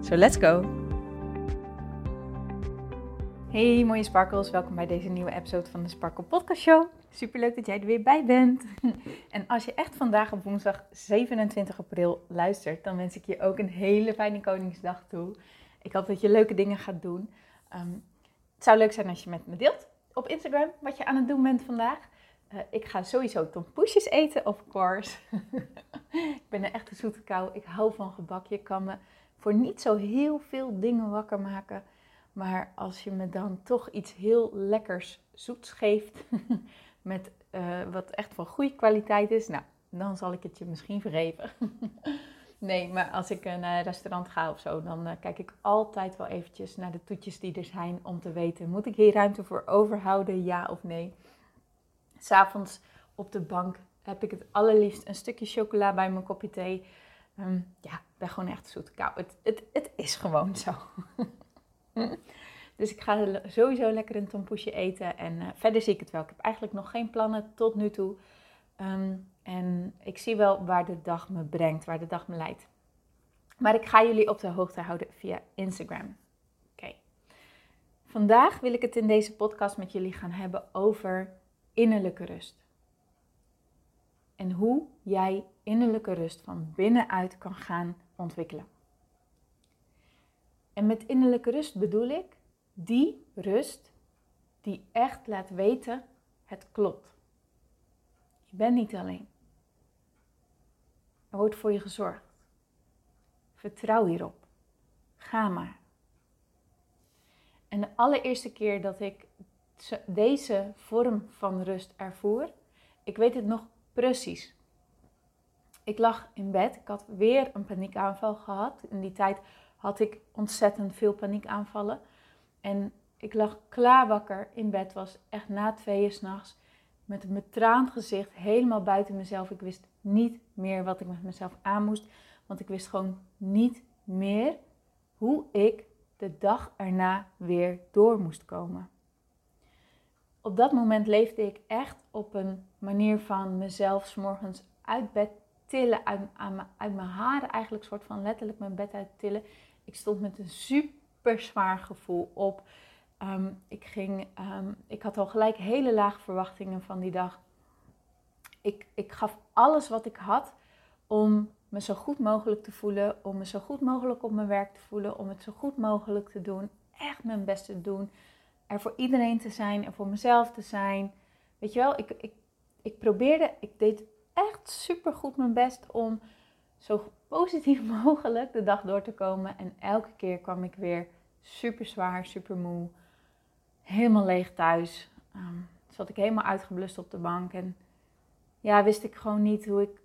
So let's go! Hey mooie sparkles, welkom bij deze nieuwe episode van de Sparkle Podcast Show. Superleuk dat jij er weer bij bent. En als je echt vandaag op woensdag 27 april luistert, dan wens ik je ook een hele fijne Koningsdag toe. Ik hoop dat je leuke dingen gaat doen. Ehm, het zou leuk zijn als je met me deelt op Instagram wat je aan het doen bent vandaag. Uh, ik ga sowieso tompoesjes eten, of course. ik ben een echte zoete kou. Ik hou van gebak. Je kan me voor niet zo heel veel dingen wakker maken. Maar als je me dan toch iets heel lekkers zoets geeft, met uh, wat echt van goede kwaliteit is, nou, dan zal ik het je misschien vergeven. nee, maar als ik naar een restaurant ga of zo, dan uh, kijk ik altijd wel eventjes naar de toetjes die er zijn om te weten, moet ik hier ruimte voor overhouden, ja of nee. S'avonds op de bank heb ik het allerliefst een stukje chocola bij mijn kopje thee. Um, ja, ik ben gewoon echt zoet kou. Het, het, het is gewoon zo. dus ik ga sowieso lekker een tompoesje eten. En uh, verder zie ik het wel. Ik heb eigenlijk nog geen plannen tot nu toe. Um, en ik zie wel waar de dag me brengt, waar de dag me leidt. Maar ik ga jullie op de hoogte houden via Instagram. Oké. Vandaag wil ik het in deze podcast met jullie gaan hebben over innerlijke rust. En hoe jij innerlijke rust van binnenuit kan gaan ontwikkelen. En met innerlijke rust bedoel ik die rust die echt laat weten het klopt. Je bent niet alleen. Er wordt voor je gezorgd. Vertrouw hierop. Ga maar. En de allereerste keer dat ik deze vorm van rust ervoer, ik weet het nog precies. Ik lag in bed. Ik had weer een paniekaanval gehad. In die tijd had ik ontzettend veel paniekaanvallen. En ik lag klaar wakker in bed. Was echt na tweeën s'nachts. Met een betraand gezicht. Helemaal buiten mezelf. Ik wist niet meer wat ik met mezelf aan moest. Want ik wist gewoon niet meer hoe ik de dag erna weer door moest komen. Op dat moment leefde ik echt op een manier van mezelf s morgens uit bed tillen, uit, mijn haren eigenlijk, soort van letterlijk mijn bed uit tillen. Ik stond met een super zwaar gevoel op. Um, ik, ging, um, ik had al gelijk hele lage verwachtingen van die dag. Ik, ik gaf alles wat ik had om me zo goed mogelijk te voelen, om me zo goed mogelijk op mijn werk te voelen, om het zo goed mogelijk te doen, echt mijn best te doen, er voor iedereen te zijn en voor mezelf te zijn. Weet je wel, ik, ik, ik probeerde, ik deed echt super goed mijn best om zo positief mogelijk de dag door te komen. En elke keer kwam ik weer super zwaar, super moe, helemaal leeg thuis. Um, zat ik helemaal uitgeblust op de bank en ja, wist ik gewoon niet hoe ik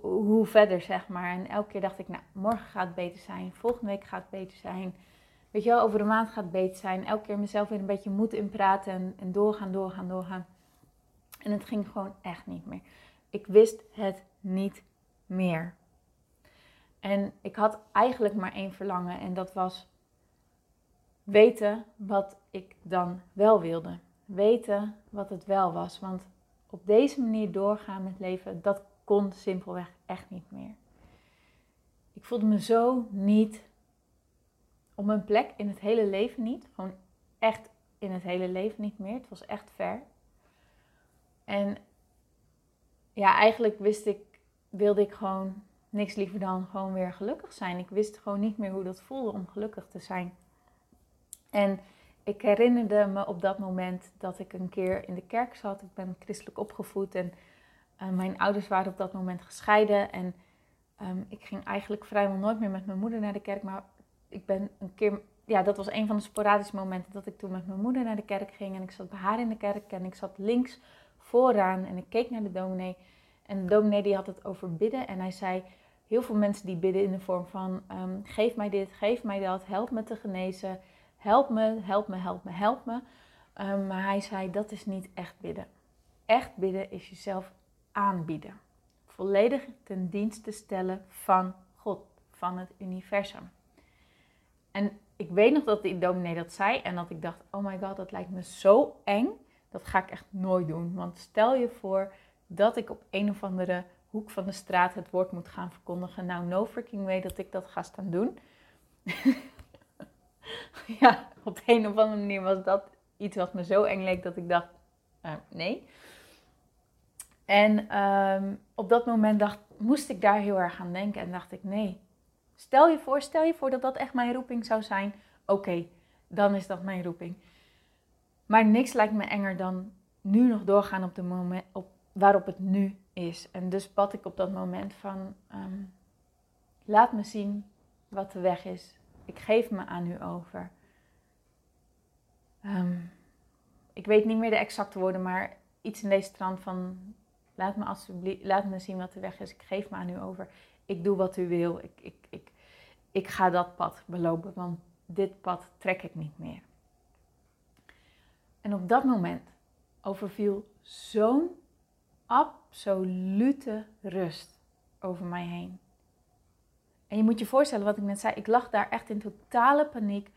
hoe verder, zeg maar. En elke keer dacht ik, nou, morgen gaat het beter zijn, volgende week gaat het beter zijn. Weet je wel, over een maand gaat beter zijn. Elke keer mezelf weer een beetje moed in praten en, en doorgaan, doorgaan, doorgaan. En het ging gewoon echt niet meer. Ik wist het niet meer. En ik had eigenlijk maar één verlangen en dat was weten wat ik dan wel wilde. Weten wat het wel was. Want op deze manier doorgaan met leven, dat kon simpelweg echt niet meer. Ik voelde me zo niet op mijn plek in het hele leven niet. Gewoon echt in het hele leven niet meer. Het was echt ver. En ja, eigenlijk wist ik, wilde ik gewoon niks liever dan gewoon weer gelukkig zijn. Ik wist gewoon niet meer hoe dat voelde om gelukkig te zijn. En ik herinnerde me op dat moment dat ik een keer in de kerk zat. Ik ben christelijk opgevoed en uh, mijn ouders waren op dat moment gescheiden. En um, ik ging eigenlijk vrijwel nooit meer met mijn moeder naar de kerk. Maar ik ben een keer, ja, dat was een van de sporadische momenten dat ik toen met mijn moeder naar de kerk ging. En ik zat bij haar in de kerk en ik zat links vooraan en ik keek naar de dominee. En de dominee die had het over bidden en hij zei, heel veel mensen die bidden in de vorm van ehm, geef mij dit, geef mij dat, help me te genezen, help me, help me, help me, help me. Ehm, maar hij zei dat is niet echt bidden. Echt bidden is jezelf aanbieden. Volledig ten dienste stellen van God, van het universum. En ik weet nog dat die dominee dat zei en dat ik dacht, oh my god, dat lijkt me zo eng. Dat ga ik echt nooit doen. Want stel je voor dat ik op een of andere hoek van de straat het woord moet gaan verkondigen. Nou, no freaking way dat ik dat ga staan doen. ja, op een of andere manier was dat iets wat me zo eng leek dat ik dacht, uh, nee. En um, op dat moment dacht, moest ik daar heel erg aan denken en dacht ik, nee. Stel je voor, stel je voor dat dat echt mijn roeping zou zijn. Oké, dan is dat mijn roeping. Maar niks lijkt me enger dan nu nog doorgaan op de moment op waarop het nu is. En dus bad ik op dat moment van, um, laat me zien wat de weg is. Ik geef me aan u over. Um, ik weet niet meer de exacte woorden, maar iets in deze trant van, laat me alsjeblieft, laat me zien wat de weg is. Ik geef me aan u over. Ik doe wat u wil. Ik, ik, ik, ik ga dat pad belopen, want dit pad trek ik niet meer. En op dat moment overviel zo'n absolute rust over mij heen. En je moet je voorstellen wat ik net zei. Ik lag daar echt in totale paniek,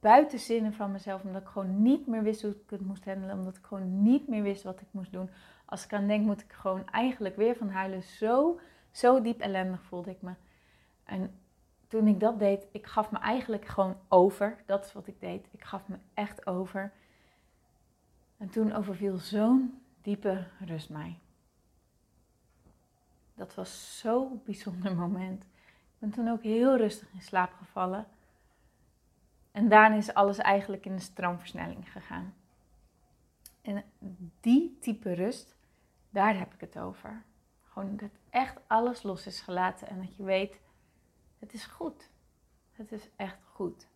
buiten zinnen van mezelf, omdat ik gewoon niet meer wist hoe ik het moest handelen, omdat ik gewoon niet meer wist wat ik moest doen. Als ik aan denk, moet ik gewoon eigenlijk weer van huilen. Zo, zo diep ellendig voelde ik me. En toen ik dat deed, ik gaf me eigenlijk gewoon over. Dat is wat ik deed. Ik gaf me echt over. En toen overviel zo'n diepe rust mij. Dat was zo'n bijzonder moment. Ik ben toen ook heel rustig in slaap gevallen. En daarna is alles eigenlijk in de stroomversnelling gegaan. En die type rust, daar heb ik het over. Gewoon dat echt alles los is gelaten en dat je weet, het is goed. Het is echt goed.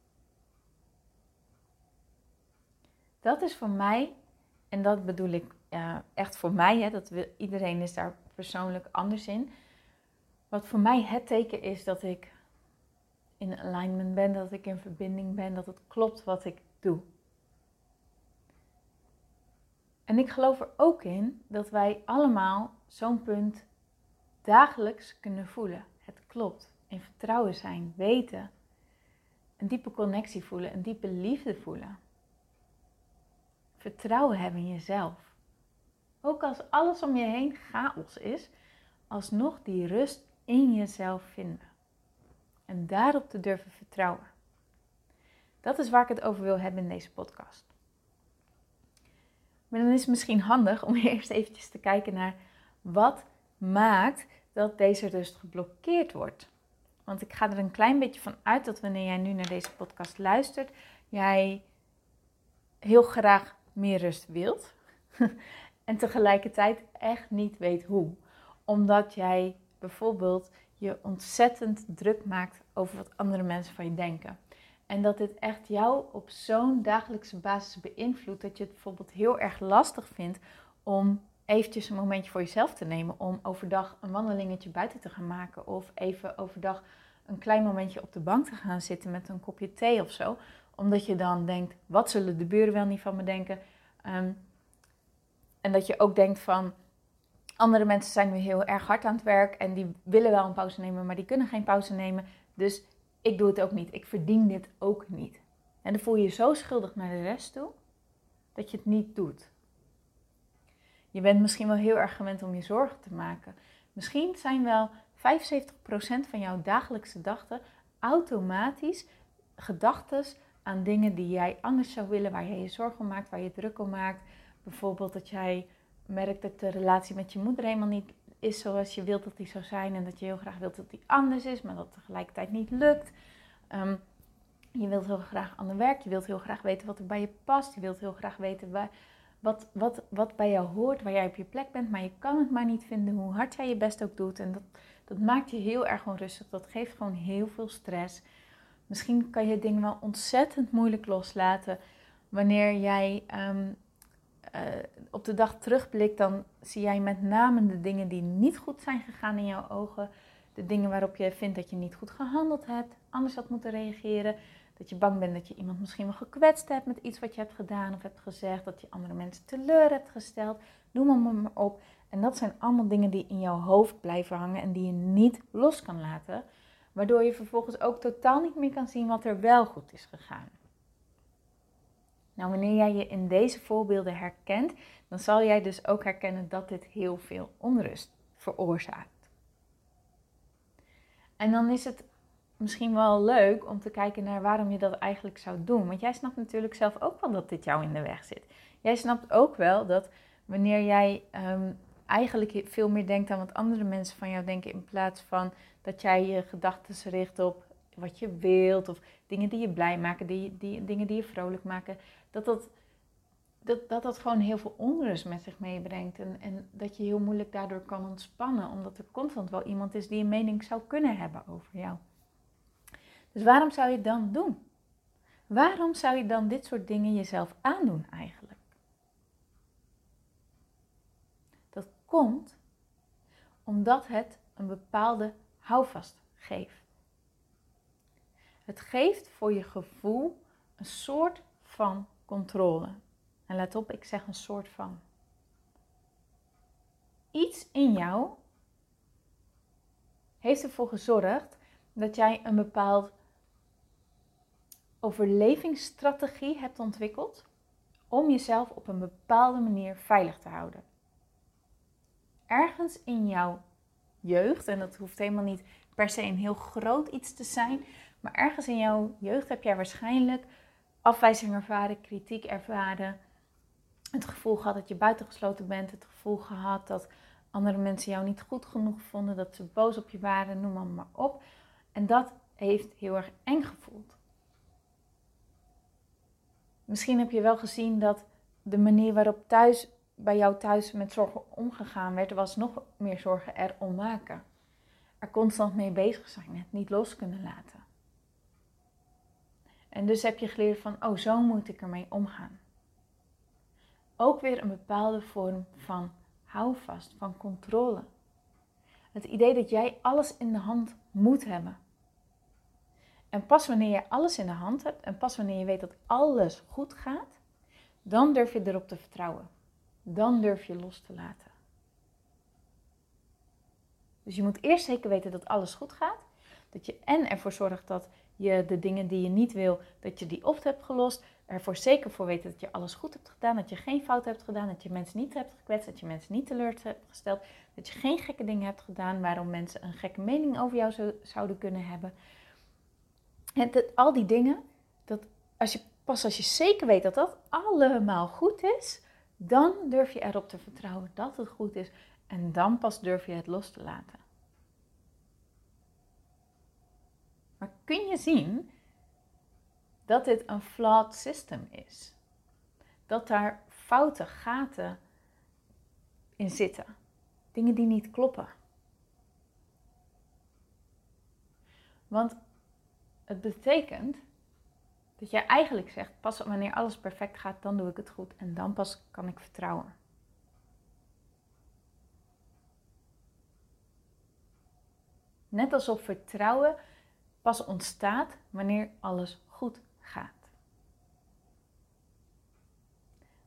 Dat is voor mij, en dat bedoel ik echt voor mij, hè, dat iedereen is daar persoonlijk anders in. Wat voor mij het teken is dat ik in alignment ben, dat ik in verbinding ben, dat het klopt wat ik doe. En ik geloof er ook in dat wij allemaal zo'n punt dagelijks kunnen voelen. Het klopt. In vertrouwen zijn, weten. Een diepe connectie voelen, een diepe liefde voelen. Vertrouwen hebben in jezelf. Ook als alles om je heen chaos is, alsnog die rust in jezelf vinden. En daarop te durven vertrouwen. Dat is waar ik het over wil hebben in deze podcast. Maar dan is het misschien handig om eerst eventjes te kijken naar wat maakt dat deze rust geblokkeerd wordt. Want ik ga er een klein beetje van uit dat wanneer jij nu naar deze podcast luistert, jij heel graag meer rust wilt. en tegelijkertijd echt niet weet hoe. Omdat jij bijvoorbeeld je ontzettend druk maakt over wat andere mensen van je denken. En dat dit echt jou op zo'n dagelijkse basis beïnvloedt dat je het bijvoorbeeld heel erg lastig vindt om eventjes een momentje voor jezelf te nemen om overdag een wandelingetje buiten te gaan maken of even overdag een klein momentje op de bank te gaan zitten met een kopje thee of zo. Omdat je dan denkt, wat zullen de buren wel niet van me denken? Ehm, en dat je ook denkt van, andere mensen zijn nu heel erg hard aan het werk en die willen wel een pauze nemen, maar die kunnen geen pauze nemen. Dus ik doe het ook niet. Ik verdien dit ook niet. En dan voel je je zo schuldig naar de rest toe dat je het niet doet. Je bent misschien wel heel erg gewend om je zorgen te maken. Misschien zijn wel 75% van jouw dagelijkse dachten automatisch gedachten aan dingen die jij anders zou willen, waar je je zorgen om maakt, waar je druk om maakt. Bijvoorbeeld dat jij merkt dat de relatie met je moeder helemaal niet is zoals je wilt dat die zou zijn en dat je heel graag wilt dat die anders is, maar dat tegelijkertijd niet lukt. Um, je wilt heel graag aan de werk, je wilt heel graag weten wat er bij je past, je wilt heel graag weten waar, wat, wat, wat bij jou hoort, waar jij op je plek bent, maar je kan het maar niet vinden hoe hard jij je best ook doet. En dat, dat maakt je heel erg onrustig, dat geeft gewoon heel veel stress. Misschien kan je dingen wel ontzettend moeilijk loslaten wanneer jij ehm, eh, op de dag terugblikt, dan zie jij met name de dingen die niet goed zijn gegaan in jouw ogen. de dingen waarop je vindt dat je niet goed gehandeld hebt, anders had moeten reageren. Dat je bang bent dat je iemand misschien wel gekwetst hebt met iets wat je hebt gedaan of hebt gezegd. Dat je andere mensen teleur hebt gesteld. Noem maar, maar op. En dat zijn allemaal dingen die in jouw hoofd blijven hangen en die je niet los kan laten. Waardoor je vervolgens ook totaal niet meer kan zien wat er wel goed is gegaan. Nou, wanneer jij je in deze voorbeelden herkent, dan zal jij dus ook herkennen dat dit heel veel onrust veroorzaakt. En dan is het misschien wel leuk om te kijken naar waarom je dat eigenlijk zou doen. Want jij snapt natuurlijk zelf ook wel dat dit jou in de weg zit. Jij snapt ook wel dat wanneer jij ehm, eigenlijk veel meer denkt aan wat andere mensen van jou denken, in plaats van dat jij je gedachten richt op wat je wilt of dingen die je blij maken, die, die, dingen die je vrolijk maken, dat dat, dat, dat dat gewoon heel veel onrust met zich meebrengt. En, en dat je heel moeilijk daardoor kan ontspannen, omdat er constant wel iemand is die een mening zou kunnen hebben over jou. Dus waarom zou je het dan doen? Waarom zou je dan dit soort dingen jezelf aandoen eigenlijk? Dat komt omdat het een bepaalde houvast geeft. Het geeft voor je gevoel een soort van controle. En let op, ik zeg een soort van. Iets in jou heeft ervoor gezorgd dat jij een bepaald overlevingsstrategie hebt ontwikkeld om jezelf op een bepaalde manier veilig te houden. Ergens in jouw jeugd, en dat hoeft helemaal niet per se een heel groot iets te zijn, maar ergens in jouw jeugd heb jij waarschijnlijk afwijzing ervaren, kritiek ervaren, het gevoel gehad dat je buitengesloten bent, het gevoel gehad dat andere mensen jou niet goed genoeg vonden, dat ze boos op je waren, noem maar, op. En dat heeft heel erg eng gevoeld. Misschien heb je wel gezien dat de manier waarop thuis, bij jou thuis met zorgen omgegaan werd, was nog meer zorgen erom maken. Er constant mee bezig zijn, het niet los kunnen laten. En dus heb je geleerd van, oh, zo moet ik ermee omgaan. Ook weer een bepaalde vorm van houvast, van controle. Het idee dat jij alles in de hand moet hebben. En pas wanneer je alles in de hand hebt en pas wanneer je weet dat alles goed gaat, dan durf je erop te vertrouwen. Dan durf je los te laten. Dus je moet eerst zeker weten dat alles goed gaat. Dat je en ervoor zorgt dat je de dingen die je niet wil, dat je die op hebt gelost. Ervoor zeker voor weten dat je alles goed hebt gedaan, dat je geen fout hebt gedaan, dat je mensen niet hebt gekwetst, dat je mensen niet teleur hebt gesteld, dat je geen gekke dingen hebt gedaan waarom mensen een gekke mening over jou zouden kunnen hebben. En al die dingen, dat als je, pas als je zeker weet dat dat allemaal goed is, dan durf je erop te vertrouwen dat het goed is. En dan pas durf je het los te laten. Maar kun je zien dat dit een flawed system is? Dat daar foute gaten in zitten. Dingen die niet kloppen. Want het betekent dat jij eigenlijk zegt: pas wanneer alles perfect gaat, dan doe ik het goed en dan pas kan ik vertrouwen. Net alsof vertrouwen pas ontstaat wanneer alles goed gaat.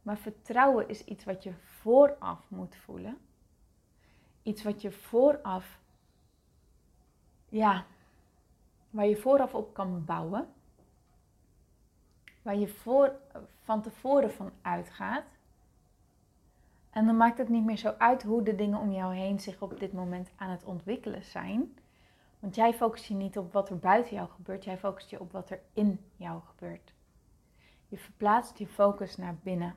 Maar vertrouwen is iets wat je vooraf moet voelen. Iets wat je vooraf, ja, waar je vooraf op kan bouwen. Waar je voor, van tevoren van uitgaat. En dan maakt het niet meer zo uit hoe de dingen om jou heen zich op dit moment aan het ontwikkelen zijn. Want jij focust je niet op wat er buiten jou gebeurt, jij focust je op wat er in jou gebeurt. Je verplaatst je focus naar binnen.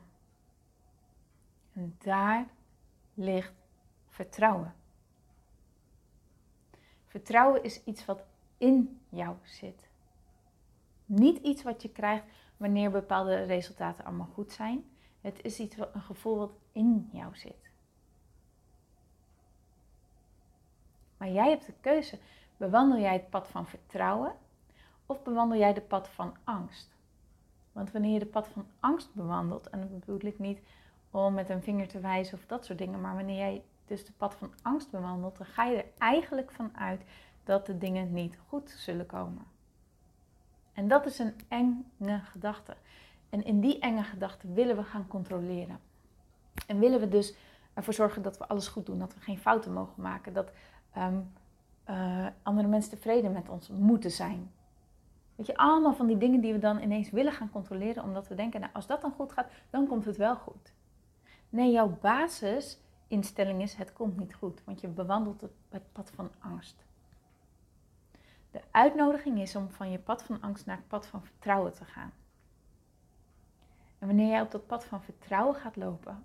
En daar ligt vertrouwen. Vertrouwen is iets wat in jou zit. Niet iets wat je krijgt wanneer bepaalde resultaten allemaal goed zijn. Het is iets, een gevoel wat in jou zit. Maar jij hebt de keuze. Bewandel jij het pad van vertrouwen of bewandel jij het pad van angst? Want wanneer je de pad van angst bewandelt, en dat bedoel ik niet om met een vinger te wijzen of dat soort dingen, maar wanneer jij dus de pad van angst bewandelt, dan ga je er eigenlijk van uit dat de dingen niet goed zullen komen. En dat is een enge gedachte. En in die enge gedachte willen we gaan controleren. En willen we dus ervoor zorgen dat we alles goed doen, dat we geen fouten mogen maken, dat ehm, eh, andere mensen tevreden met ons moeten zijn. Weet je, allemaal van die dingen die we dan ineens willen gaan controleren, omdat we denken, nou, als dat dan goed gaat, dan komt het wel goed. Nee, jouw basisinstelling is, het komt niet goed, want je bewandelt het, het pad van angst. De uitnodiging is om van je pad van angst naar het pad van vertrouwen te gaan. En wanneer jij op dat pad van vertrouwen gaat lopen,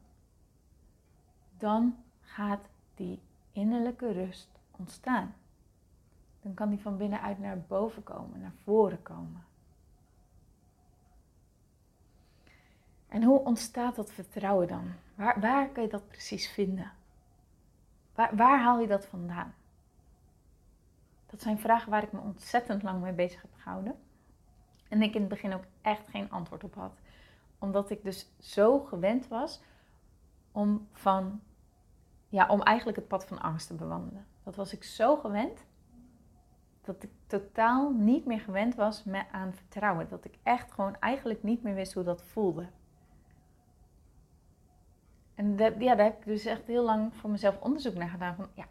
dan gaat die innerlijke rust ontstaan. Dan kan die van binnenuit naar boven komen, naar voren komen. En hoe ontstaat dat vertrouwen dan? Waar, waar kun je dat precies vinden? Waar, waar haal je dat vandaan? Dat zijn vragen waar ik me ontzettend lang mee bezig heb gehouden. En ik in het begin ook echt geen antwoord op had. Omdat ik dus zo gewend was om van ja, om eigenlijk het pad van angst te bewandelen. Dat was ik zo gewend dat ik totaal niet meer gewend was aan vertrouwen. Dat ik echt gewoon eigenlijk niet meer wist hoe dat voelde. En ja, daar heb ik dus echt heel lang voor mezelf onderzoek naar gedaan. Van, ja,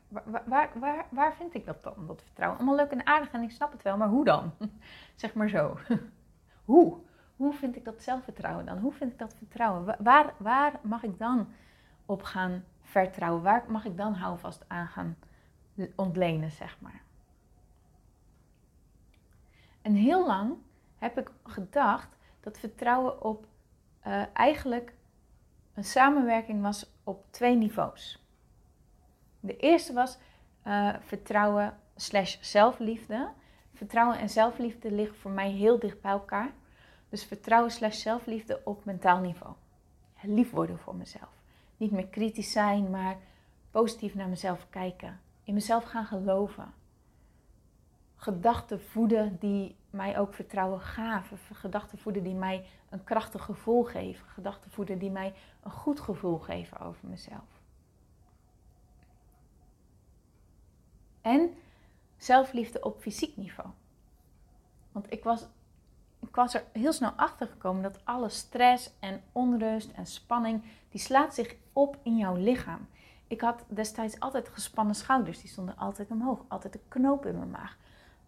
waar, waar, waar, vind ik dat dan, dat vertrouwen? Allemaal leuk en aardig en ik snap het wel, maar hoe dan? zeg maar zo. hoe? Hoe vind ik dat zelfvertrouwen dan? Hoe vind ik dat vertrouwen? Waar, waar mag ik dan op gaan vertrouwen? Waar mag ik dan houvast aan gaan ontlenen, zeg maar? En heel lang heb ik gedacht dat vertrouwen op uh, eigenlijk een samenwerking was op twee niveaus. De eerste was uh, vertrouwen slash zelfliefde. Vertrouwen en zelfliefde liggen voor mij heel dicht bij elkaar. Dus vertrouwen slash zelfliefde op mentaal niveau. Lief worden voor mezelf. Niet meer kritisch zijn, maar positief naar mezelf kijken. In mezelf gaan geloven. Gedachten voeden die mij ook vertrouwen gaven. Gedachten voeden die mij een krachtig gevoel geven. Gedachten voeden die mij een goed gevoel geven over mezelf. En zelfliefde op fysiek niveau. Want ik was ik was er heel snel achter gekomen dat alle stress en onrust en spanning, die slaat zich op in jouw lichaam. Ik had destijds altijd gespannen schouders, die stonden altijd omhoog, altijd een knoop in mijn maag.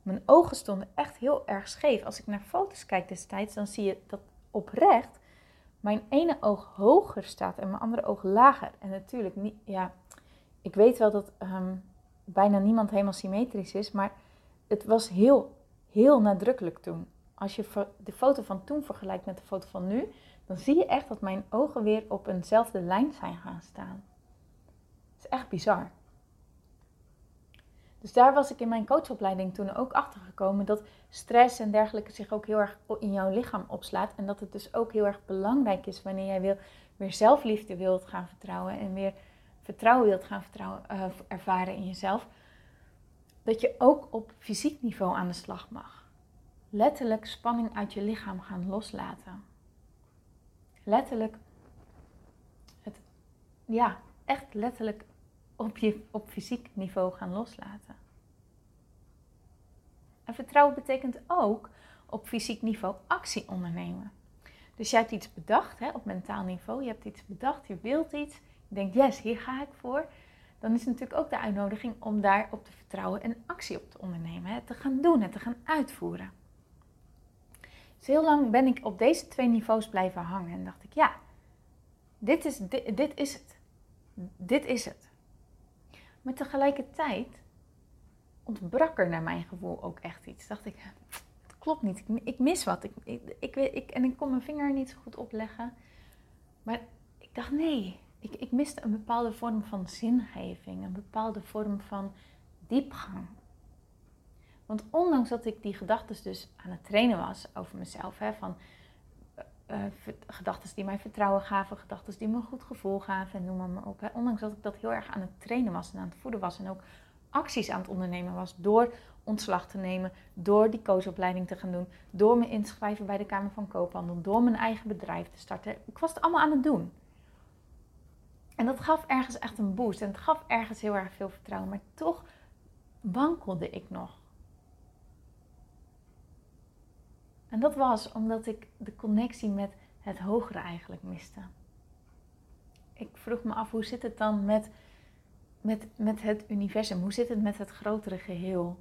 Mijn ogen stonden echt heel erg scheef. Als ik naar foto's kijk destijds, dan zie je dat oprecht mijn ene oog hoger staat en mijn andere oog lager. En natuurlijk niet, ja, ik weet wel dat ehm, bijna niemand helemaal symmetrisch is, maar het was heel, heel nadrukkelijk toen als je de foto van toen vergelijkt met de foto van nu, dan zie je echt dat mijn ogen weer op eenzelfde lijn zijn gaan staan. Het is echt bizar. Dus daar was ik in mijn coachopleiding toen ook achter gekomen dat stress en dergelijke zich ook heel erg in jouw lichaam opslaat. En dat het dus ook heel erg belangrijk is wanneer jij wil, weer zelfliefde wilt gaan vertrouwen en weer vertrouwen wilt gaan vertrouwen, uh, ervaren in jezelf. Dat je ook op fysiek niveau aan de slag mag letterlijk spanning uit je lichaam gaan loslaten. Letterlijk, het, ja, echt letterlijk op, je, op fysiek niveau gaan loslaten. En vertrouwen betekent ook op fysiek niveau actie ondernemen. Dus jij hebt iets bedacht hè, op mentaal niveau, je hebt iets bedacht, je wilt iets, je denkt yes, hier ga ik voor. Dan is natuurlijk ook de uitnodiging om daarop te vertrouwen en actie op te ondernemen. Hè, te gaan doen, en te gaan uitvoeren. Dus heel lang ben ik op deze twee niveaus blijven hangen en dacht ik, ja, dit is, dit, dit is het. Dit is het. Maar tegelijkertijd ontbrak er naar mijn gevoel ook echt iets. Dacht ik, het klopt niet, ik, mis wat. Ik, ik, ik, en ik kon mijn vinger niet zo goed opleggen. Maar ik dacht, nee, ik, ik miste een bepaalde vorm van zingeving, een bepaalde vorm van diepgang. Want ondanks dat ik die gedachten dus aan het trainen was over mezelf, hè, van uh, gedachten die mij vertrouwen gaven, gedachten die me een goed gevoel gaven en noem op. Ondanks dat ik dat heel erg aan het trainen was en aan het voeden was en ook acties aan het ondernemen was door ontslag te nemen, door die coachopleiding te gaan doen, door me in te schrijven bij de Kamer van Koophandel, door mijn eigen bedrijf te starten. Ik was het allemaal aan het doen. En dat gaf ergens echt een boost. En het gaf ergens heel erg veel vertrouwen. Maar toch wankelde ik nog. En dat was omdat ik de connectie met het hogere eigenlijk miste. Ik vroeg me af, hoe zit het dan met, met, met het universum? Hoe zit het met het grotere geheel?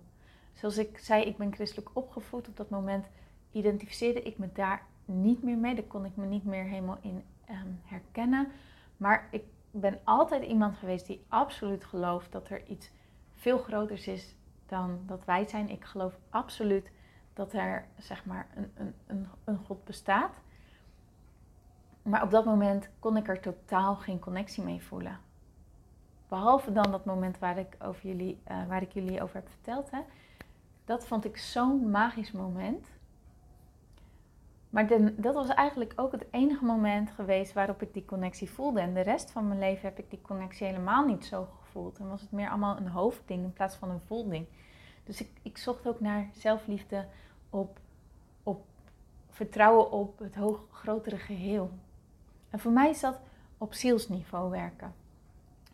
Zoals ik zei, ik ben christelijk opgevoed. Op dat moment identificeerde ik me daar niet meer mee. Daar kon ik me niet meer helemaal in ehm, herkennen. Maar ik ben altijd iemand geweest die absoluut gelooft dat er iets veel groters is dan dat wij zijn. Ik geloof absoluut dat er zeg maar een, een, een, een God bestaat. Maar op dat moment kon ik er totaal geen connectie mee voelen. Behalve dan dat moment waar ik, over jullie, uh, waar ik jullie over heb verteld. Hè. Dat vond ik zo'n magisch moment. Maar de, dat was eigenlijk ook het enige moment geweest waarop ik die connectie voelde. En de rest van mijn leven heb ik die connectie helemaal niet zo gevoeld. En was het meer allemaal een hoofdding in plaats van een voelding. Dus ik, ik zocht ook naar zelfliefde op, op vertrouwen op het hoog, grotere geheel. En voor mij is dat op zielsniveau werken.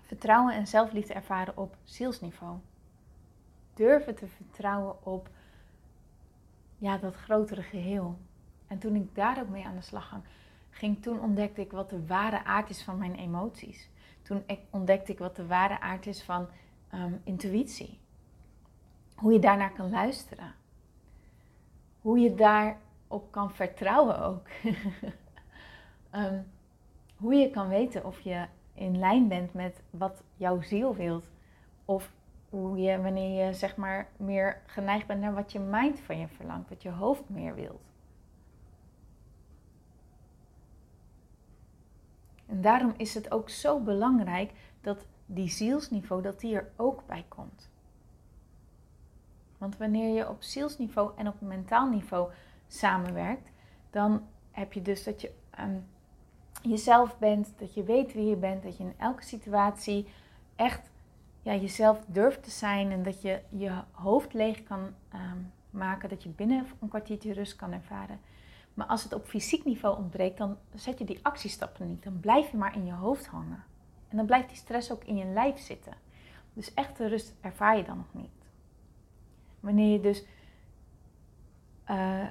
Vertrouwen en zelfliefde ervaren op zielsniveau. Durven te vertrouwen op ja, dat grotere geheel. En toen ik daar ook mee aan de slag ging, ging, toen ontdekte ik wat de ware aard is van mijn emoties. Toen ontdekte ik wat de ware aard is van ehm, intuïtie. Hoe je daarnaar kan luisteren. Hoe je daarop kan vertrouwen ook. um, hoe je kan weten of je in lijn bent met wat jouw ziel wilt. Of hoe je, wanneer je zeg maar meer geneigd bent naar wat je mind van je verlangt, wat je hoofd meer wilt. En daarom is het ook zo belangrijk dat die zielsniveau, dat die er ook bij komt. Want wanneer je op zielsniveau en op mentaal niveau samenwerkt, dan heb je dus dat je um, jezelf bent, dat je weet wie je bent, dat je in elke situatie echt ja, jezelf durft te zijn en dat je je hoofd leeg kan ehm, maken, dat je binnen een kwartiertje rust kan ervaren. Maar als het op fysiek niveau ontbreekt, dan zet je die actiestappen niet. Dan blijf je maar in je hoofd hangen. En dan blijft die stress ook in je lijf zitten. Dus echte rust ervaar je dan nog niet. Wanneer je dus uh,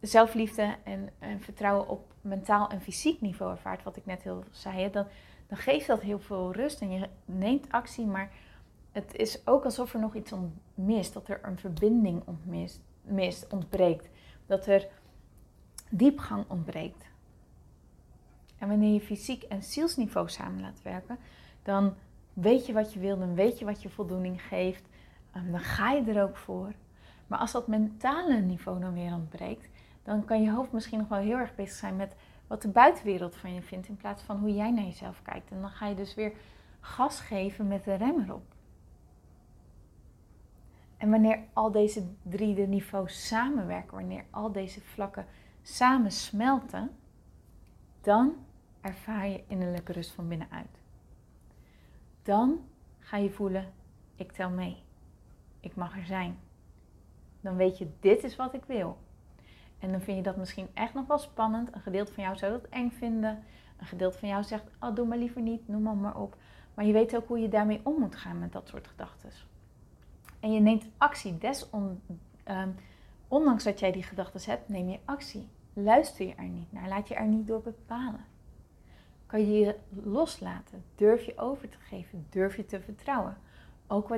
zelfliefde en, en, vertrouwen op mentaal en fysiek niveau ervaart, wat ik net heel zei, dan, dan geeft dat heel veel rust en je neemt actie, maar het is ook alsof er nog iets mist, dat er een verbinding ontmist, mist, ontbreekt, dat er diepgang ontbreekt. En wanneer je fysiek en zielsniveau samen laat werken, dan weet je wat je wil, dan weet je wat je voldoening geeft, dan ga je er ook voor. Maar als dat mentale niveau dan weer ontbreekt, dan kan je hoofd misschien nog wel heel erg bezig zijn met wat de buitenwereld van je vindt, in plaats van hoe jij naar jezelf kijkt. En dan ga je dus weer gas geven met de rem erop. En wanneer al deze drie de niveaus samenwerken, wanneer al deze vlakken samen smelten, dan ervaar je innerlijke rust van binnenuit. Dan ga je voelen, ik tel mee. Ik mag er zijn. Dan weet je, dit is wat ik wil. En dan vind je dat misschien echt nog wel spannend. Een gedeelte van jou zou dat eng vinden. Een gedeelte van jou zegt, oh, doe maar liever niet, noem maar, maar op. Maar je weet ook hoe je daarmee om moet gaan met dat soort gedachten. En je neemt actie. Um, ondanks dat jij die gedachten hebt, neem je actie. Luister je er niet naar. Laat je er niet door bepalen. Kan je je loslaten. Durf je over te geven. Durf je te vertrouwen. Ook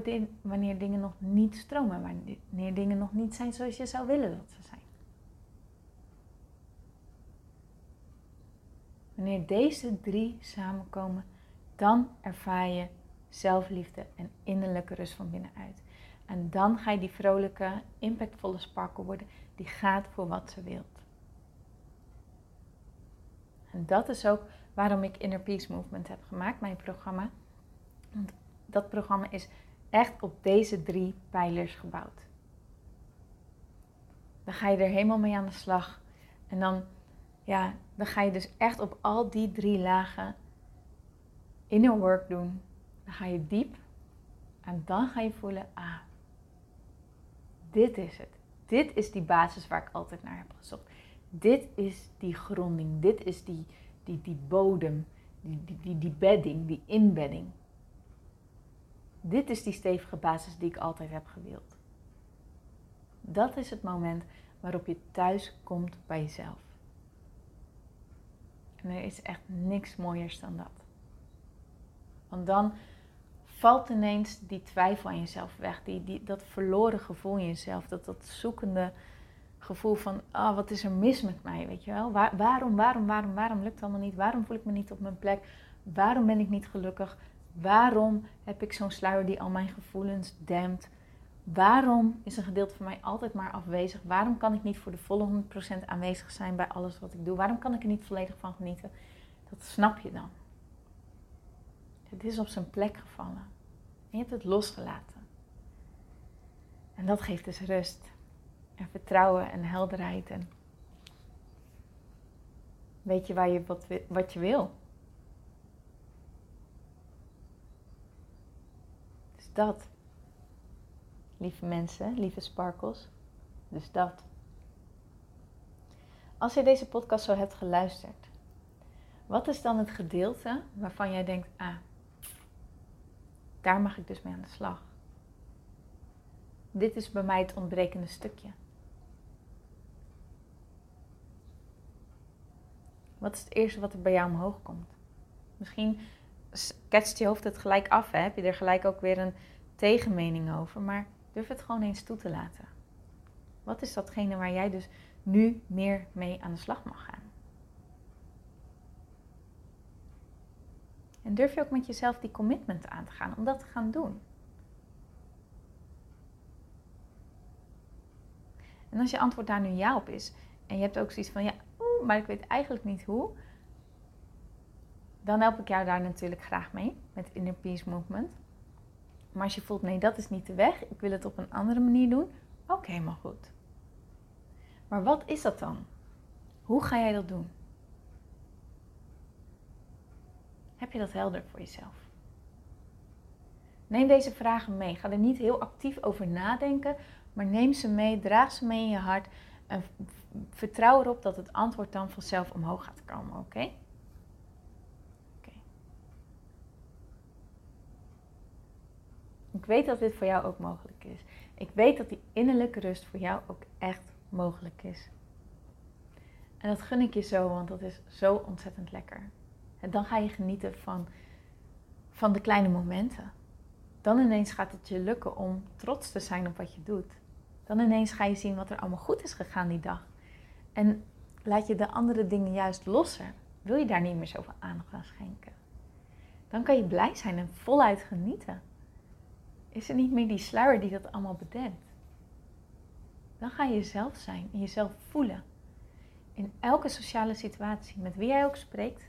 wanneer dingen nog niet stromen. Wanneer dingen nog niet zijn zoals je zou willen dat ze zijn. Wanneer deze drie samenkomen, dan ervaar je zelfliefde en innerlijke rust van binnenuit. En dan ga je die vrolijke, impactvolle sparkle worden die gaat voor wat ze wilt. En dat is ook waarom ik Inner Peace Movement heb gemaakt, mijn programma. Want dat programma is echt op deze drie pijlers gebouwd. Dan ga je er helemaal mee aan de slag. En dan ja, dan ga je dus echt op al die drie lagen inner work doen. Dan ga je diep en dan ga je voelen, ah, dit is het. Dit is die basis waar ik altijd naar heb gezocht. Dit is die gronding, dit is die, die, die bodem Die, die, die, die bedding, die inbedding. Dit is die stevige basis die ik altijd heb gewild. Dat is het moment waarop je thuis komt bij jezelf. En er is echt niks mooiers dan dat. Want dan valt ineens die twijfel aan jezelf weg. Die, die, dat verloren gevoel in jezelf. Dat, dat zoekende gevoel van, ah, oh, wat is er mis met mij, weet je wel? Waar, waarom, waarom, waarom, waarom lukt het allemaal niet? Waarom voel ik me niet op mijn plek? Waarom ben ik niet gelukkig? Waarom heb ik zo'n sluier die al mijn gevoelens dempt? Waarom is een gedeelte van mij altijd maar afwezig? Waarom kan ik niet voor de volle 100% aanwezig zijn bij alles wat ik doe? Waarom kan ik er niet volledig van genieten? Dat snap je dan. Het is op zijn plek gevallen. En je hebt het losgelaten. En dat geeft dus rust. En vertrouwen en helderheid. En weet je, waar je wat, wat je wil. Dat. Lieve mensen, lieve sparkles. Dus dat. Als je deze podcast zo hebt geluisterd, wat is dan het gedeelte waarvan jij denkt, ah, daar mag ik dus mee aan de slag. Dit is bij mij het ontbrekende stukje. Wat is het eerste wat er bij jou omhoog komt? Misschien ketst je hoofd het gelijk af, hè? heb je er gelijk ook weer een tegenmening over, maar durf het gewoon eens toe te laten. Wat is datgene waar jij dus nu meer mee aan de slag mag gaan? En durf je ook met jezelf die commitment aan te gaan om dat te gaan doen. En als je antwoord daar nu ja op is, en je hebt ook zoiets van ja, maar ik weet eigenlijk niet hoe, dan help ik jou daar natuurlijk graag mee met Inner Peace Movement. Maar als je voelt nee, dat is niet de weg, ik wil het op een andere manier doen, ook helemaal goed. Maar wat is dat dan? Hoe ga jij dat doen? Heb je dat helder voor jezelf? Neem deze vragen mee. Ga er niet heel actief over nadenken, maar neem ze mee, draag ze mee in je hart en vertrouw erop dat het antwoord dan vanzelf omhoog gaat komen, oké? Ik weet dat dit voor jou ook mogelijk is. Ik weet dat die innerlijke rust voor jou ook echt mogelijk is. En dat gun ik je zo, want dat is zo ontzettend lekker. En dan ga je genieten van, van de kleine momenten. Dan ineens gaat het je lukken om trots te zijn op wat je doet. Dan ineens ga je zien wat er allemaal goed is gegaan die dag. En laat je de andere dingen juist losser. Wil je daar niet meer zoveel aandacht aan schenken? Dan kan je blij zijn en voluit genieten. Is er niet meer die sluier die dat allemaal bedenkt? Dan ga je jezelf zijn en jezelf voelen. In elke sociale situatie, met wie jij ook spreekt,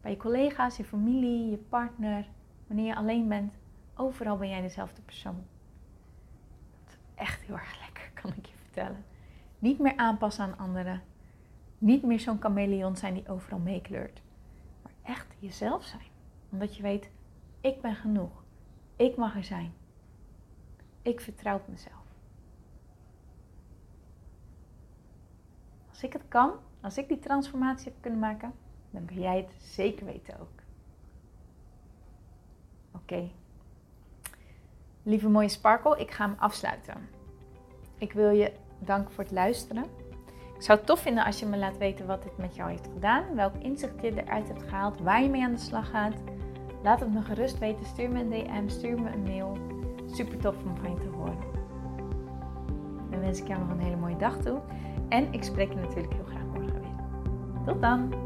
bij je collega's, je familie, je partner, wanneer je alleen bent. Overal ben jij dezelfde persoon. Dat is echt heel erg lekker, kan ik je vertellen. Niet meer aanpassen aan anderen. Niet meer zo'n chameleon zijn die overal meekleurt. Maar echt jezelf zijn. Omdat je weet, ik ben genoeg. Ik mag er zijn. Ik vertrouw op mezelf. Als ik het kan, als ik die transformatie heb kunnen maken, dan kun jij het zeker weten ook. Oké. Lieve mooie Sparkle, ik ga hem afsluiten. Ik wil je danken voor het luisteren. Ik zou het tof vinden als je me laat weten wat dit met jou heeft gedaan, welk inzicht je eruit hebt gehaald, waar je mee aan de slag gaat. Laat het me gerust weten. Stuur me een DM, stuur me een mail. Super tof om van je te horen. Dan wens ik jou nog een hele mooie dag toe. En ik spreek je natuurlijk heel graag morgen weer. Tot dan!